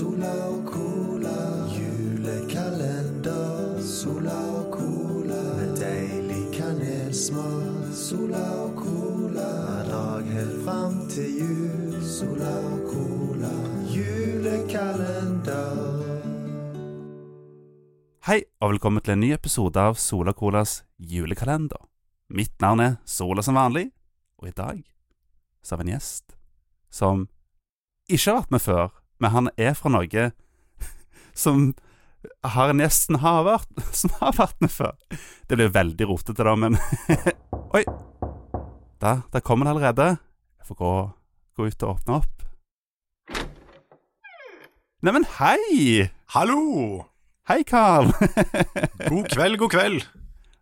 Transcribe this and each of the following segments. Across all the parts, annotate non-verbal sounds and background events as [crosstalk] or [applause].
Sola og cola, julekalender. Sola og cola, med deilig kanelsmak. Sola og cola, hver dag helt fram til jul. Sola og cola, julekalender. Hei, og velkommen til en ny episode av Sola Colas julekalender. Mitt navn er Sola som vanlig, og i dag så har vi en gjest som ikke har vært med før, men han er fra Norge [laughs] som har nesten har vært, [laughs] som har vært med før. Det blir veldig rotete, da, men [laughs] Oi! Der, der kommer det allerede. Jeg får gå, gå ut og åpne opp. Neimen, hei! Hallo! Hei, Carl! God kveld, god kveld.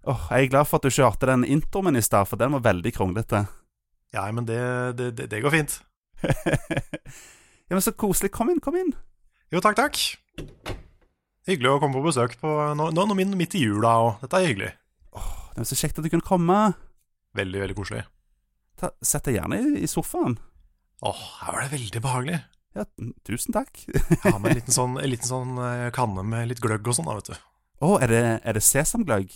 Åh, jeg er glad for at du kjørte den introen i stad, for den var veldig kronglete. Ja, men det, det, det går fint. Ja, men Så koselig. Kom inn, kom inn. Jo, takk, takk. Hyggelig å komme på besøk på, nå, nå, midt i jula, og dette er hyggelig. Åh, Det var så kjekt at du kunne komme. Veldig, veldig koselig. Ta, sett deg gjerne i, i sofaen. Åh, her var det veldig behagelig. Ja, tusen takk. Har med en liten [laughs] sånn, en liten sånn eh, kanne med litt gløgg og sånn, da, vet du. Å, er, det, er det sesamgløgg?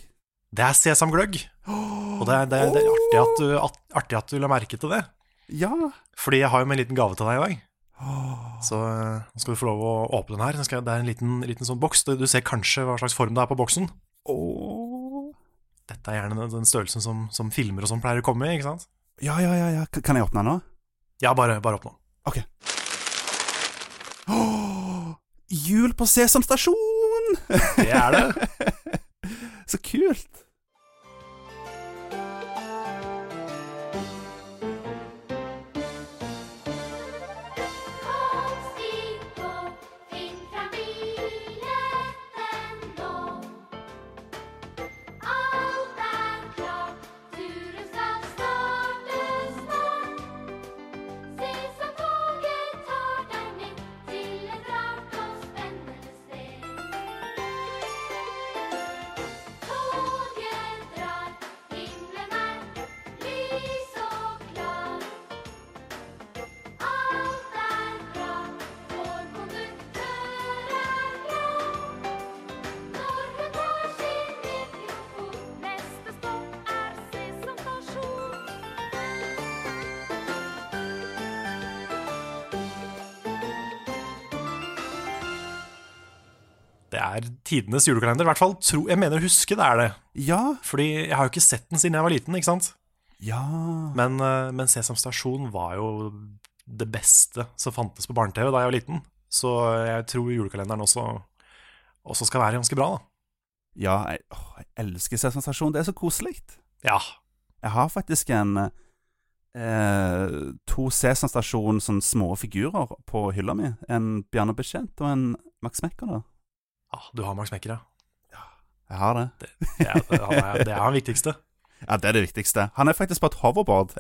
Det er sesamgløgg. Og det er, det, er, det er artig, at du, at, artig at du la merke til det. Ja. Fordi jeg har jo med en liten gave til deg i dag. Så eh, nå skal du få lov å åpne den her. Jeg, det er en liten, liten sånn boks. Du ser kanskje hva slags form det er på boksen. åh. Dette er gjerne den, den størrelsen som, som filmer og sånn pleier å komme i, ikke sant? Ja, ja, ja, ja. Kan jeg åpne den nå? Ja, bare, bare åpne. Ok. Åh, jul på Sesam stasjon! Det er det. [laughs] Så kult. Er tidenes julekalender. I hvert fall tro, jeg mener å huske det er det. Ja. Fordi jeg har jo ikke sett den siden jeg var liten, ikke sant? Ja. Men, eh, men Sesam Stasjon var jo det beste som fantes på barne-TV da jeg var liten. Så jeg tror julekalenderen også, også skal være ganske bra, da. Ja, jeg, å, jeg elsker Sesam stasjon. Det er så koselig. Ja. Jeg har faktisk en eh, to Sesam Stasjon sånne små figurer på hylla mi. En Bjarne Betjent og en Max Mekker. da. Ja du har Max Mekker, ja. Jeg har det. Det er, det er, det er han viktigste. [laughs] Ja, Det er det viktigste. Han er faktisk på et hoverboard.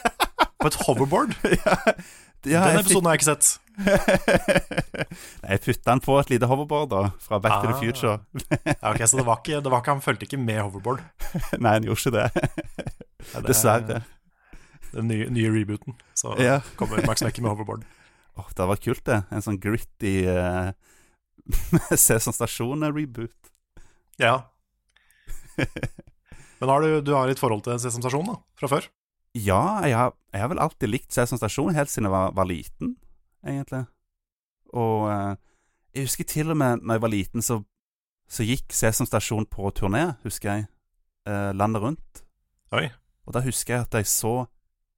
[laughs] På et hoverboard. [laughs] ja, ja, Den episoden har jeg ikke sett. Nei, jeg putta han på et lite hoverboard da, fra Back to the Ah. Future. Ja, ok, Så det var ikke, det var ikke han fulgte ikke med hoverboard. Nei, han gjorde ikke det. Ja, det er Dessverre. Den nye, nye rebooten. Så Ja. kommer Max Mekker med hoverboard. Åh, det hadde vært kult, det. En sånn gritty uh, [laughs] Sesam Stasjon-reboot. Ja. Men har du, du har litt forhold til Sesam Stasjon da, fra før? Ja, jeg har, jeg har vel alltid likt Sesam Stasjon, helt siden jeg var, var liten, egentlig. Og eh, jeg husker til og med når jeg var liten, så, så gikk Sesam Stasjon på turné, husker jeg, eh, landet rundt. Oi, Og da husker jeg at jeg så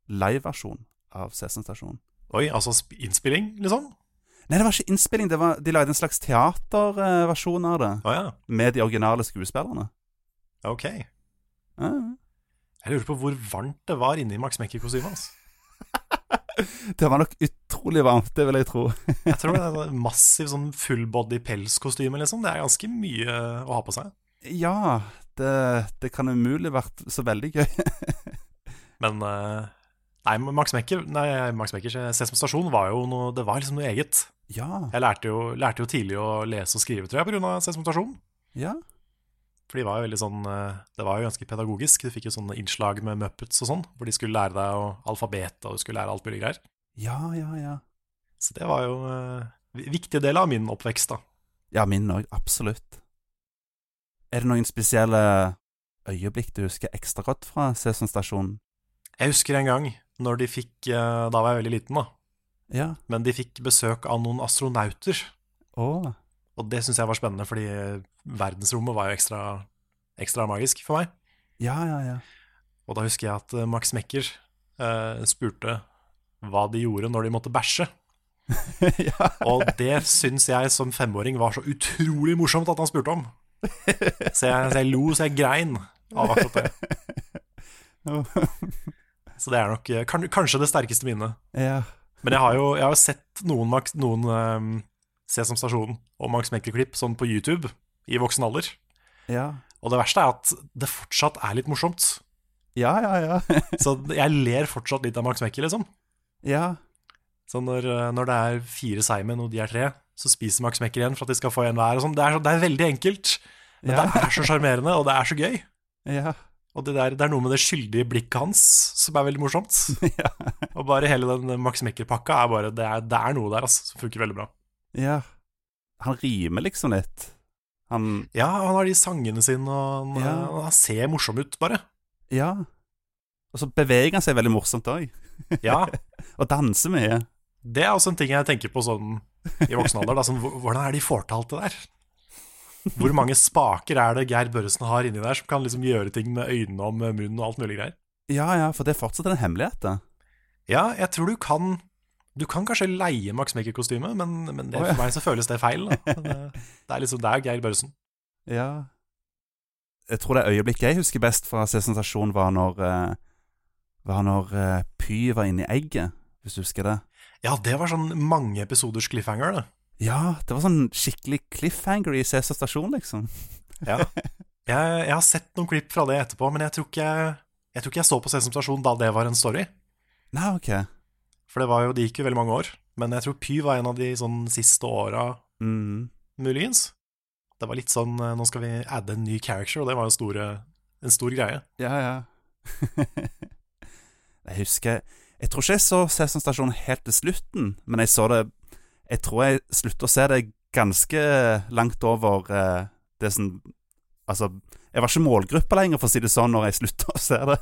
liveversjon av Sesam Stasjon. Oi altså innspilling, liksom? Nei, det var ikke innspilling, det var, de lagde en slags teaterversjon av det, Oh, ja, med de originale skuespillerne. ok. Ja. Jeg lurer på hvor varmt det var inni Max Mekker-kostymet hans. [laughs] Det var nok utrolig varmt, det vil jeg tro. [laughs] Jeg tror det er massiv sånn fullbody pelskostyme, liksom. Det er ganske mye å ha på seg. Ja, det, det kan umulig vært så veldig gøy. [laughs] Men eh, Nei, Max Mekker, nei, Max Mekker Sesam Stasjon var jo noe Det var liksom noe eget. Ja, Jeg lærte jo, lærte jo tidlig å lese og skrive, tror jeg, pga. Sesam Stasjon. ja. For de var jo veldig sånn eh, Det var jo ganske pedagogisk. Du fikk jo sånne innslag med Muppets og sånn, hvor de skulle lære deg alfabetet, og du skulle lære alt mulig greier. Ja, ja, ja. Så det var jo uh, viktig del av min oppvekst, da. Ja, min òg. Absolutt. Er det noen spesielle øyeblikk du husker ekstra godt fra Sesam stasjon? Jeg husker en gang når de fikk eh, Da var jeg veldig liten, da. Ja. Men de fikk besøk av noen astronauter. Oh. Og det syns jeg var spennende, fordi verdensrommet var jo ekstra, ekstra magisk for meg. Ja, ja, ja. Og da husker jeg at eh, Max Mekker eh, spurte hva de gjorde når de måtte bæsje. [laughs] ja. Og det syns jeg som femåring var så utrolig morsomt at han spurte om. Så jeg, så jeg lo så jeg grein av akkurat det. [laughs] Så det er nok eh, kan, kanskje det sterkeste minnet. ja. Men jeg har jo, jeg har sett noen, noen um, Sesam Stasjon og Max Mekker-klipp sånn på YouTube i voksen alder. Ja, Og det verste er at det fortsatt er litt morsomt. ja, ja. ja. [laughs] Så jeg ler fortsatt litt av Max Mekker, liksom. ja. Så når, eh, når det er fire seigmenn og de er tre, så spiser Max Mekker igjen for at de skal få en hver. Og sånn. det, er, så- det er veldig enkelt, men Ja. det er så sjarmerende, og det er så gøy. ja. Og det, der, det er noe med det skyldige blikket hans som er veldig morsomt. [laughs] ja. Og bare hele den Max Mekker-pakka er bare det er, det er noe der altså, som funker veldig bra. Ja. Han rimer liksom litt. Han Ja, han har de sangene sine, og han, Ja. han ser morsom ut, bare. Ja. Og så beveger han seg veldig morsomt òg. Ja, [laughs] Og danser mye. det er også en ting jeg tenker på sånn i voksen alder. Da, sånn, hvordan er de får til alt det der? Hvor mange spaker er det Geir Børresen har inni der som kan liksom gjøre ting med øynene og med munnen og alt mulig greier? Ja, ja, for det er fortsatt en hemmelighet, det. Ja, jeg tror du kan Du kan kanskje leie Max Maker-kostyme, men, men det, for meg så føles det feil. Da. [laughs] Men, eh, Det er liksom, det er Geir Børresen. Ja. Jeg tror det øyeblikket jeg husker best fra Sesam var når eh, Var når eh, Py var inni egget, hvis du husker det. Ja, det var sånn mange episoders cliffhanger, det. Ja, det var sånn skikkelig cliffhanger i Sesam stasjon, liksom. Ja. Jeg, jeg har sett noen klipp fra det etterpå, men jeg tror ikke jeg, jeg, tror ikke jeg så på Sesam Stasjon da det var en story. Nei, ok. For det, var jo, det gikk jo veldig mange år. Men jeg tror Py var en av de sånn siste åra, Mm. muligens. Det var litt sånn eh, Nå skal vi adde en ny character, og det var jo store, en stor greie. Ja, ja. [laughs] jeg husker Jeg tror ikke jeg så Sesam stasjon helt til slutten, men jeg så det Jeg tror jeg sluttet å se det ganske langt over eh, det som Altså, jeg var ikke målgruppa lenger, for å si det sånn, når jeg [laughs] slutta å se det.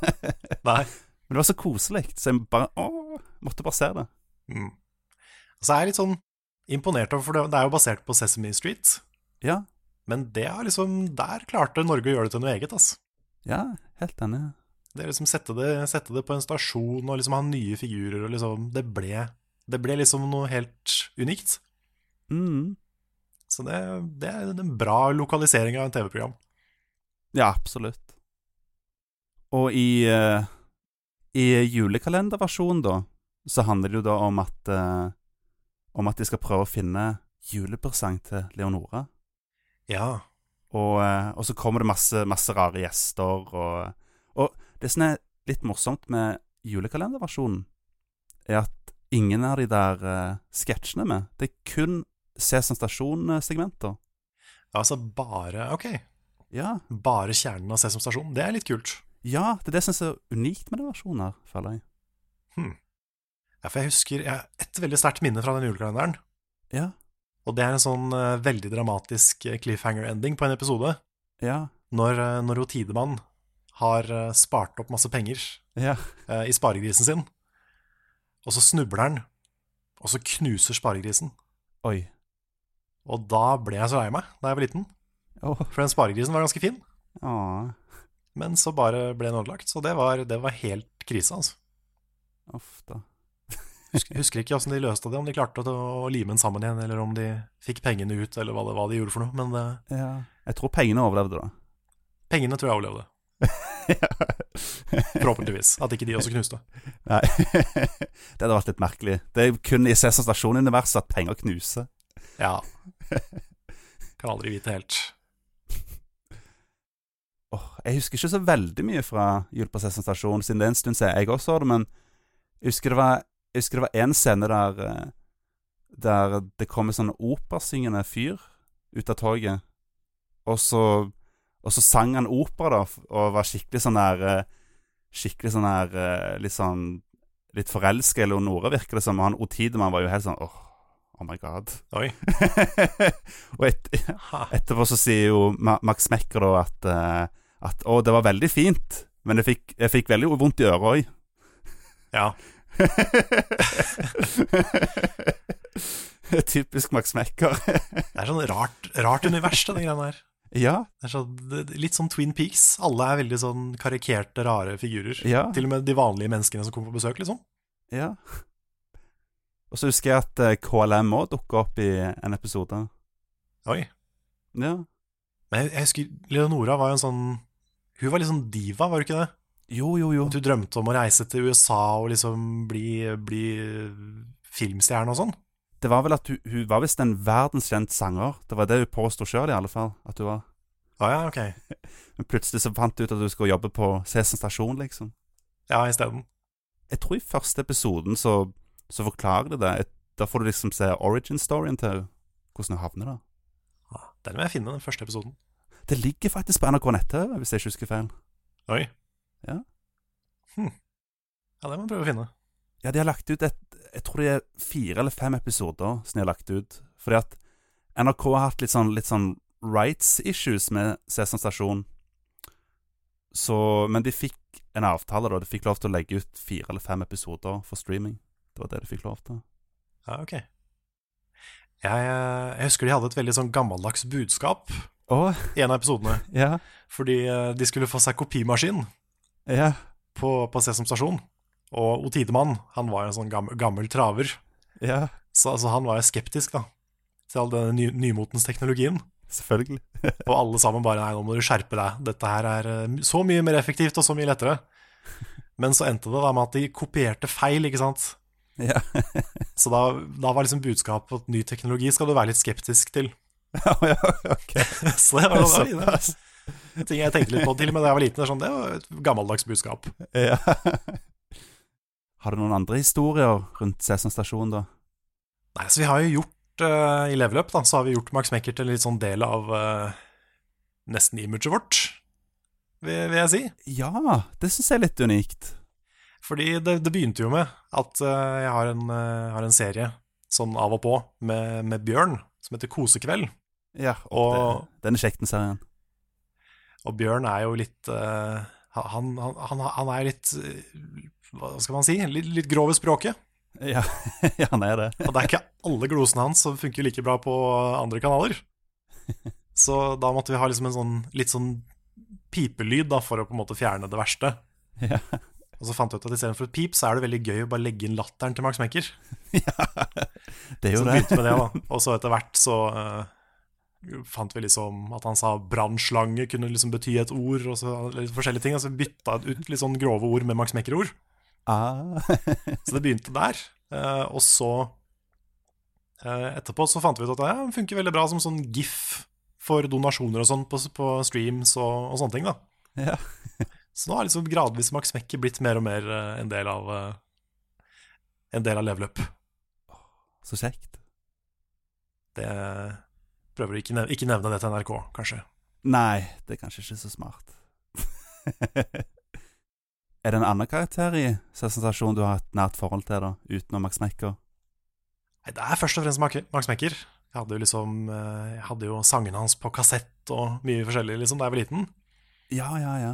Nei. Men det var så koselig, så jeg bare Å, måtte bare se det. Mm. jeg er litt sånn imponert over, for det, er jo basert på Sesame Street. Ja. Men det har liksom Der klarte Norge å gjøre det til noe eget, altså. Ja, helt enig. Det er liksom sette det, sette det på en stasjon og liksom ha nye figurer og liksom Det ble, det ble liksom noe helt unikt. Mm. Så det, det er en bra lokalisering av en TV-program. Ja, absolutt. Og i, eh, i julekalenderversjonen, da, så handler det jo da om at eh, Om at de skal prøve å finne julepresang til Leonora. Ja. Og, eh, og så kommer det masse, masse rare gjester, og, og det som er litt morsomt med julekalenderversjonen, er at ingen av de der uh, sketsjene er med. Det er kun Sesam Stasjon-segmenter. Altså bare Ok, Ja, bare kjernen av Sesam Stasjon. Det er litt kult. ja, det er det som er så unikt med den versjonen her, føler jeg. Ja, for jeg husker jeg har et veldig sterkt minne fra den julekalenderen. Ja, Og det er en sånn uh, veldig dramatisk eh, cliffhanger-ending på en episode. ja, Når, uh, når Tidemann har uh, spart opp masse penger ja. i sparegrisen sin, og så snubler han, og så knuser sparegrisen. Oi. Og da ble jeg så lei meg da jeg var liten, Oh. for den sparegrisen var ganske fin. Oh. Men så bare ble den ødelagt, så det var, det var helt krise, altså. uff da. [laughs] Husker, husker ikke åssen de løste det, om de klarte å, lime den sammen igjen, eller om de fikk pengene ut, eller hva, det, hva de gjorde for noe. Men det, Ja. Jeg tror pengene overlevde, da. pengene tror jeg overlevde. [laughs] Forhåpentligvis. At ikke de også knuste. [laughs] Nei. det hadde vært litt merkelig. Det er kun i Cæsar Stasjon-universet at penger knuser. Ja. Kan aldri vite helt. Åh, jeg husker ikke så veldig mye fra Jul på Cæsar Stasjon, siden det er en stund siden jeg også så det, men jeg husker det var, jeg husker det var en scene der eh, Der det kom en sånn operasyngende fyr ut av toget, og så, og så sang han opera, da, og var skikkelig sånn der eh, Skikkelig sånn der eh, Litt sånn Litt forelska i Leonora, virker det som. Og han Otidemann var jo helt sånn åh, Oh my god. Oi. [laughs] og et, etterpå så sier jo Max Mekker da at, eh, at Å, det var veldig fint, men jeg fikk, jeg fikk veldig vondt i øret òg. Ja. [laughs] Typisk Max Mekker. Det er sånn rart, rart univers, det greia her. Ja, så, litt sånn Twin Peaks. Alle er veldig sånn karikerte, rare figurer. ja, Til og med de vanlige menneskene som kommer på besøk, liksom. ja. Og så husker jeg at eh, KLM òg dukka opp i en episode. Oi. Ja. Men jeg, jeg husker Leonora var jo en sånn Hun var litt sånn diva, var hun ikke det? Jo, jo, jo. At hun drømte om å reise til USA og liksom bli, bli filmstjerne og sånn. Det var vel at hun, hun var visst en verdenskjent sanger. Det var det hun påsto sjøl, i alle fall. At hun var Ah, ja, ok. [laughs] Men plutselig så fant hun ut at hun skulle jobbe på Sesen stasjon, liksom. Ja, isteden. Jeg tror i første episoden så, så forklarer de det. Da får du liksom se origin-storyen til henne. Hvordan hun havner der. Ja, Den må jeg finne, den første episoden. Det ligger faktisk på NRK nett-TV, hvis jeg ikke husker feil. Oi. Ja. Hm. Ja, det må jeg prøve å finne. Ja, de har lagt ut et Jeg tror det er fire eller fem episoder som de har lagt ut. Fordi at NRK har hatt litt sånn, litt sånn rights issues med Sesam stasjon. Så Men de fikk en avtale, da. De fikk lov til å legge ut fire eller fem episoder for streaming. Det var det de fikk lov til. Ja, ok. Jeg, jeg husker de hadde et veldig sånn gammeldags budskap oh. i en av episodene. ja. Fordi eh, de skulle få seg kopimaskin Ja. på, på Sesam stasjon. Og Otidemann, han var jo en sånn gammel, gammel traver. Ja. Så altså, han var jo skeptisk da til all denne ny, nymotens teknologien. Selvfølgelig. [laughs] Og alle sammen bare Nei, nå må du skjerpe deg. Dette her er eh, så mye mer effektivt og så mye lettere. [laughs] Men så endte det da med at de kopierte feil, ikke sant. Ja. [laughs] Så da, da var liksom budskapet at ny teknologi skal du være litt skeptisk til. ja, ja, ok. Så det var, var Såpass. ting jeg tenkte litt på til og med da jeg var liten. Det, sånn, det var et gammeldags budskap. Ja. Har du noen andre historier rundt Sesam stasjon, da? Nei, så vi har jo gjort uh, I Level Up da, så har vi gjort Max Mekker til en litt sånn del av uh, nesten imaget vårt, vil, vil jeg si. Ja, det syns jeg er litt unikt. Fordi det, det begynte jo med at uh, jeg har en, eh, har en serie sånn av og på med, med Bjørn, som heter Kosekveld. Ja, Og- det, denne kjekten serien. Og Bjørn er jo litt eh, han, han, han, han er litt eh, Hva skal man si? Litt, litt grov i språket. Ja, [laughs] ja, han er det. Og det er ikke alle glosene hans som funker like bra på andre kanaler. [laughs] Så da måtte vi ha liksom en sånn litt sånn pipelyd da, for å på en måte fjerne det verste. Ja. Og så fant jeg ut at istedenfor et pip, så er det veldig gøy å bare legge inn latteren til Max Mekker. [laughs] Det er Så jo det det. begynte med det, da. Og så etter hvert så uh, fant vi liksom at han sa brannslange kunne liksom bety et ord, og så forskjellige ting. Og vi bytta ut litt sånn grove ord med Max Mekker-ord. Ah. Så det begynte der. Eh, og så eh, Etterpå så fant vi ut at det ja, funker veldig bra som sånn gif for donasjoner og sånn på, på streams og, og sånne ting. da Ja. Så nå har liksom gradvis Max Mekke blitt mer og mer eh, en del av En del av level up. Så kjekt. Det prøver å ikke, nevne, ikke nevne det til NRK, kanskje. Nei, det er kanskje ikke så smart. [laughs] er det en annen karakter i sensasjonen du har et nært forhold til, da, utenom Max Mekker? Det er først og fremst Max Mekker. Jeg hadde jo liksom eh, Jeg hadde jo sangene hans på kassett og mye forskjellig liksom da jeg var liten. Ja, ja, ja.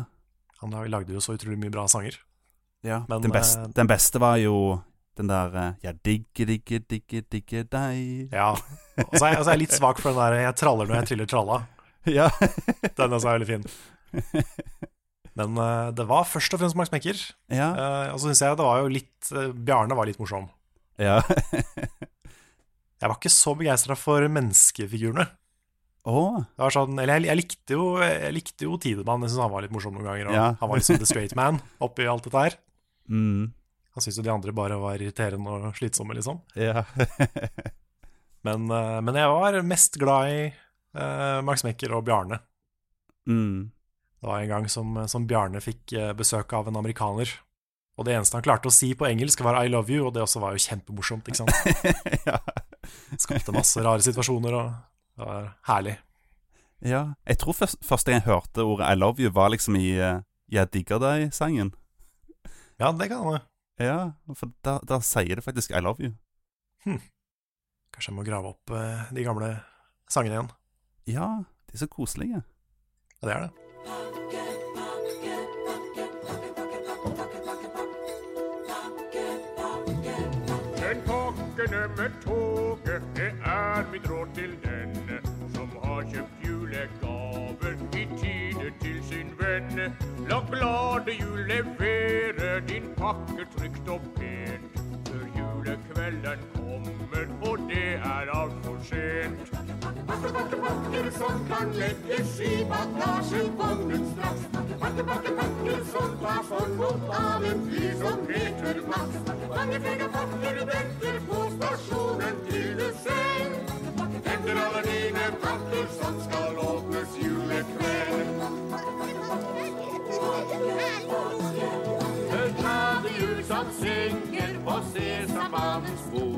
Han lagde jo så utrolig mye bra sanger. ja. Men, den, beste, eh, den beste var jo den der Jeg digger, digger, digger, digge, digge deg Ja. Og så er, jeg- er jeg litt svak for den der 'jeg traller når jeg triller tralla'. [laughs] Ja. Den også er veldig fin. [laughs] Men uh, det var først og fremst Max Mekker. ja. Uh, og så syns jeg det var jo litt uh, Bjarne var litt morsom. ja. Jeg var ikke så begeistra for menneskefigurene. Oh. Det var sånn, eller jeg, jeg likte jo Jeg likte jo Tidemann. Jeg syns han var litt morsom noen ganger. Ja. Han var liksom the straight man oppi alt dette her. mm. Han syntes jo de andre bare var irriterende og slitsomme, liksom. Ja. [laughs] Men, men jeg var mest glad i Max Mekker og Bjarne. mm. Det var en gang som, som Bjarne fikk eh, besøk av en amerikaner. Og det eneste han klarte å si på engelsk, var 'I love you', og det også var jo kjempemorsomt. ikke sant? [laughs] ja. Skapte masse rare situasjoner, og det var herlig. ja. Jeg tror først, første gang jeg hørte ordet 'I love you', var liksom i eh, 'Jeg digger deg'-sangen. Ja, det kan det. Ja, for da, da sier det faktisk 'I love you'. Kanskje jeg må grave opp eh, de gamle sangene igjen. Ja, de er så koselige. Ja, det er det. Den pakkene med toget, det er mitt råd til den som har kjøpt julegaver i tide til sin venn. La glade jul levere din pakke trygt og Pakke, pakke, pakker som kan legges i bagasjevognen straks. Pakke, pakke, pakker som tar sånn mot av en fly som heter Max. Mange flere pakker venter på stasjonen til du selv. Henter alle dine pakker som skal åpnes julekveld. Hør glade jul som synger på sesambanens bord.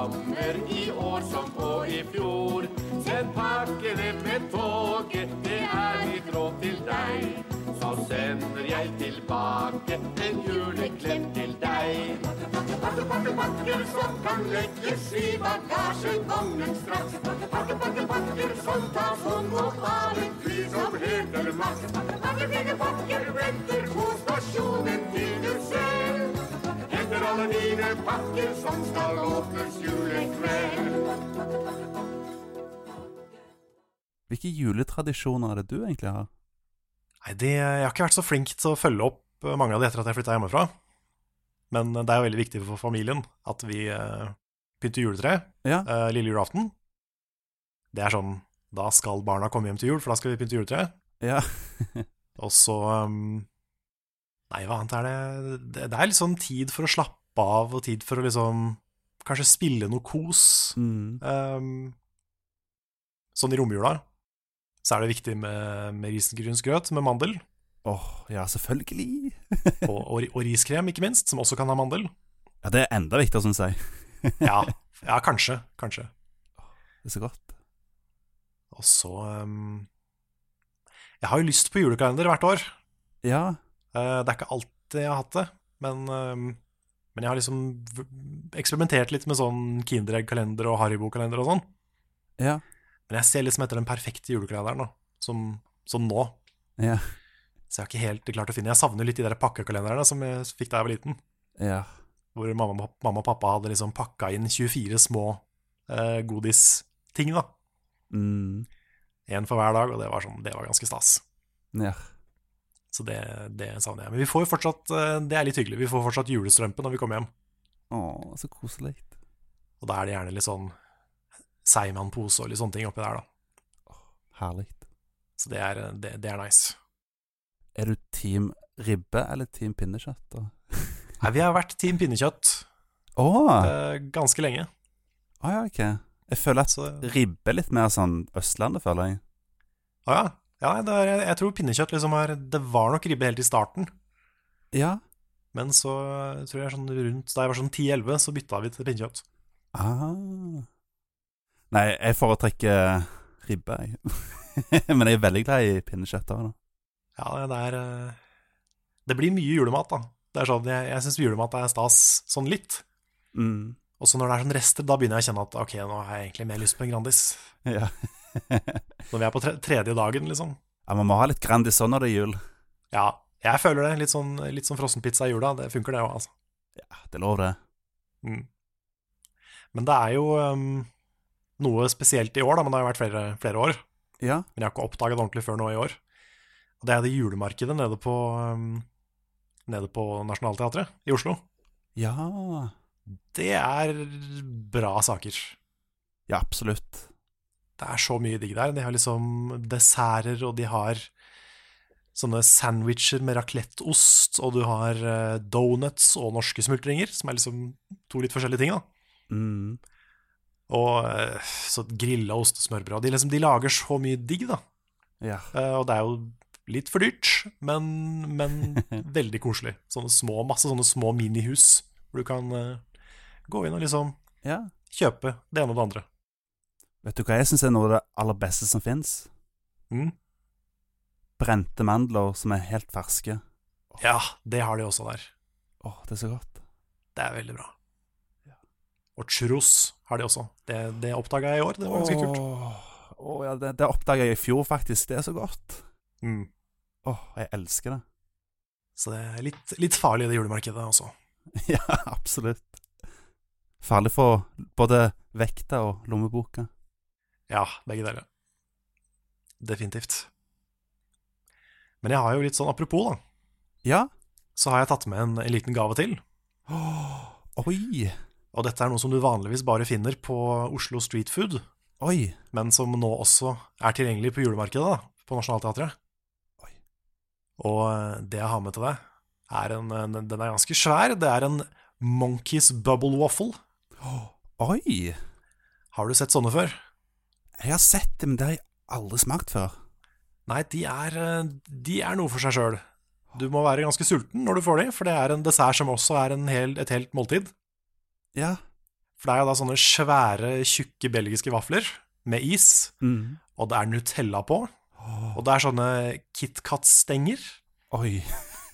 Kommer i år som på i fjor. Send pakkene med toget, det er mitt råd til deg. Så sender jeg tilbake en juleklem til deg. Pakke, pakke, pakke, pakker som kan legges i bagasjevognen straks. Pakke, pakke, pakker som tas hånd om av en fly som heter Max. Pakke, pakke, pakker venter dine pakker som skal åpnes julekveld. Hvilke juletradisjoner er det du egentlig har? Nei, det, Jeg har ikke vært så flink til å følge opp eh, mange av de etter at jeg flytta hjemmefra. Men eh, det er jo veldig viktig for familien at vi uh, pynter juletre Ja, uh, lille julaften. Det er sånn Da skal barna komme hjem til jul, for da skal vi pynte juletre. ja. [laughs] Og så um, Nei, hva annet er det? det? Det er litt sånn tid for å slappe av, og tid for å liksom Kanskje spille noe kos. Mm. Um, sånn i romjula så er det viktig med, med risengrynsgrøt med mandel. Åh, ja, selvfølgelig. [laughs] Og, og, og riskrem, ikke minst, som også kan ha mandel. Ja, det er enda viktigere, syns jeg. [laughs] Ja, [laughs] ja kanskje. Kanskje. Det er så godt. Og så um, Jeg har jo lyst på julekalender hvert år. Ja, Uh, det er ikke alltid jeg har hatt det, men, um, men jeg har liksom eksperimentert litt med sånn Kinderegg-kalender og Haribo-kalender og sånn. ja, Men jeg ser liksom etter den perfekte julekalenderen, da, som, som nå. ja, Så jeg har ikke helt klart å finne Jeg savner litt de der pakkekalenderne som jeg fikk da jeg var liten. ja. Hvor mamma, mamma og pappa hadde liksom pakka inn 24 små eh, godisting, da. Mm. Én for hver dag, og det var, sånn, det var ganske stas. ja. Så det, det savner jeg. Men vi får jo fortsatt eh, Det er litt hyggelig. Vi får fortsatt julestrømpe når vi kommer hjem. Åh, så koselig. Og da er det gjerne litt sånn Seigmann-pose og litt sånne ting oppi der, da. Herlig. Så det er, det, det er nice. Er du team ribbe eller team pinnekjøtt? da? Nei, vi har vært Team Pinnekjøtt Åh, eh, ganske lenge. Å ja, ok. Jeg føler at Så ribbe er litt mer sånn Østlandet, føler jeg. Å ja. Ja er, jeg tror pinnekjøtt liksom er Det var nok ribbe helt i starten. Ja. Men så tror jeg sånn rundt da jeg var sånn 10-11, så bytta vi til pinnekjøtt. Ah. Nei, jeg foretrekker ribbe, jeg. [laughs] Men jeg er veldig glad i pinnekjøtt da. Ja, det er Det blir mye julemat, da. Det er sånn, Jeg, jeg syns julemat er stas sånn litt. Mm. Og så når det er sånn rester, da begynner jeg å kjenne at ok, nå har jeg egentlig mer lyst på en Grandis. Ja. Når vi er på tre tredje dagen, liksom. ja, man må ha litt Grandis når det er jul. Ja, jeg føler det. Litt sånn, litt sånn frossenpizza i jula. Det funker, det òg, altså. Ja, det er lov, det. Mm. Men det er jo um, noe spesielt i år, da, men det har jo vært flere, flere år. Ja. Men jeg har ikke oppdaga det ordentlig før nå i år. Og det er det julemarkedet nede på, um, nede på Nationaltheatret i Oslo. Ja. Det er bra saker. Ja, absolutt. Det er så mye digg der. De har liksom desserter, og de har sånne sandwicher med racletteost, og du har eh, donuts og norske smultringer, som er liksom to litt forskjellige ting, da. Mm. Og eh, så grilla ostesmørbrød. De, liksom, de lager så mye digg, da. Ja. Eh, og det er jo litt for dyrt, men, men [laughs] veldig koselig. Sånne små, masse sånne små minihus hvor du kan gå inn og liksom ja. kjøpe det ene og det andre. Vet du hva jeg syns er noe av det aller beste som fins? Mm. Brente mandler som er helt ferske. Ja, det har de også der. Åh, det er så godt. Det er veldig bra. Og churros har de også. Det, det oppdaga jeg i år. Det var ganske kult. Åh, åh, ja, det, det oppdaga jeg i fjor, faktisk. Det er så godt. Mm. Åh, jeg elsker det. Så det er litt, litt farlig, det julemarkedet også. [laughs] Ja, absolutt. Farlig for både vekta og lommeboka. Ja, begge deler. Definitivt. Men jeg har jo litt sånn apropos, da. Ja. Så har jeg tatt med en, en liten gave til. Oi. Og dette er noe som du vanligvis bare finner på Oslo Street Food, Oi. men som nå også er tilgjengelig på julemarkedet, da, på Nationaltheatret. Oi. Og eh, det jeg har med til deg, er en, en Den er ganske svær. Det er en Monkeys Bubble Waffle. Oi. Har du sett sånne før? Jeg har sett det, men det har jeg aldri smakt før. Nei, de er, eh, de er noe for seg sjøl. Du må være ganske sulten når du får de, for det er en dessert som også er en hel, et helt måltid. Ja. For det er jo da sånne svære, tjukke belgiske vafler med is, Mm. og det er Nutella på. Og det er sånne KitKat-stenger Oi.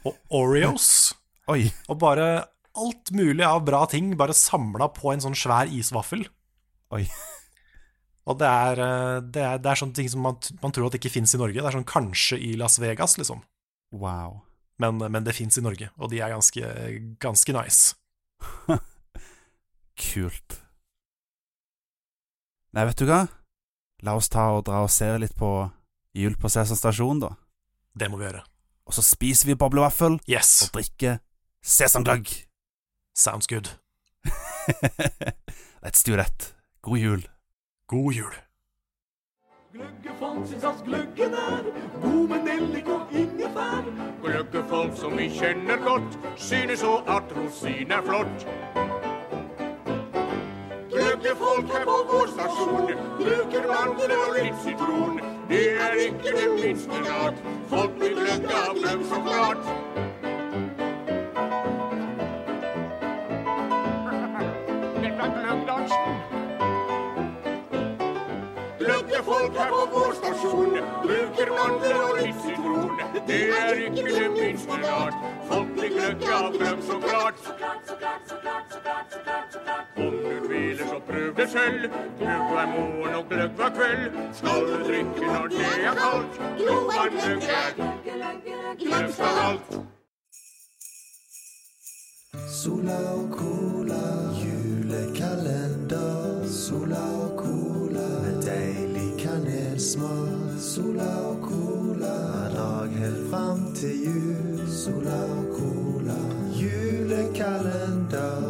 og Oreos. [laughs] Oi. Og bare alt mulig av bra ting bare samla på en sånn svær isvaffel. Oi. Og det er, eh, det er, det er sånne ting som man, man tror at ikke fins i Norge. Det er sånn kanskje i Las Vegas, liksom. Wow. Men, men det fins i Norge, og de er ganske, ganske nice. [laughs] Kult. Nei, vet du hva? La oss ta og dra og se litt på Jul på Sesam stasjon, da. Det må vi gjøre. Og så spiser vi boblevaffel Yes! og drikker sesamgløgg. Sounds good. [laughs] Let's do that. God jul. God jul. Gløggefolk syns at gløggen er god med nellik og ingefær. Gløggefolk som vi kjenner godt, synes òg at rosin er flott. Gløggefolk her på vår stasjon bruker mandel og litt sitron. Det er ikke det minste rart, folk blir gløgg av gløgg så klart. Gløggefolk her på vår stasjon bruker mandler og litt sitron. Det er ikke det minste rart, folk blir gløgg av brød, så klart. Om du tviler, så prøv det selv. Gløgg hver morgen og gløgg hver kveld. Skal du drikke når det er kaldt, glovarm gløgg er gløgg skal alt. Sola og cola, med smør, sola og cola. Hver dag helt fram til jul, sola og cola. Julekalender.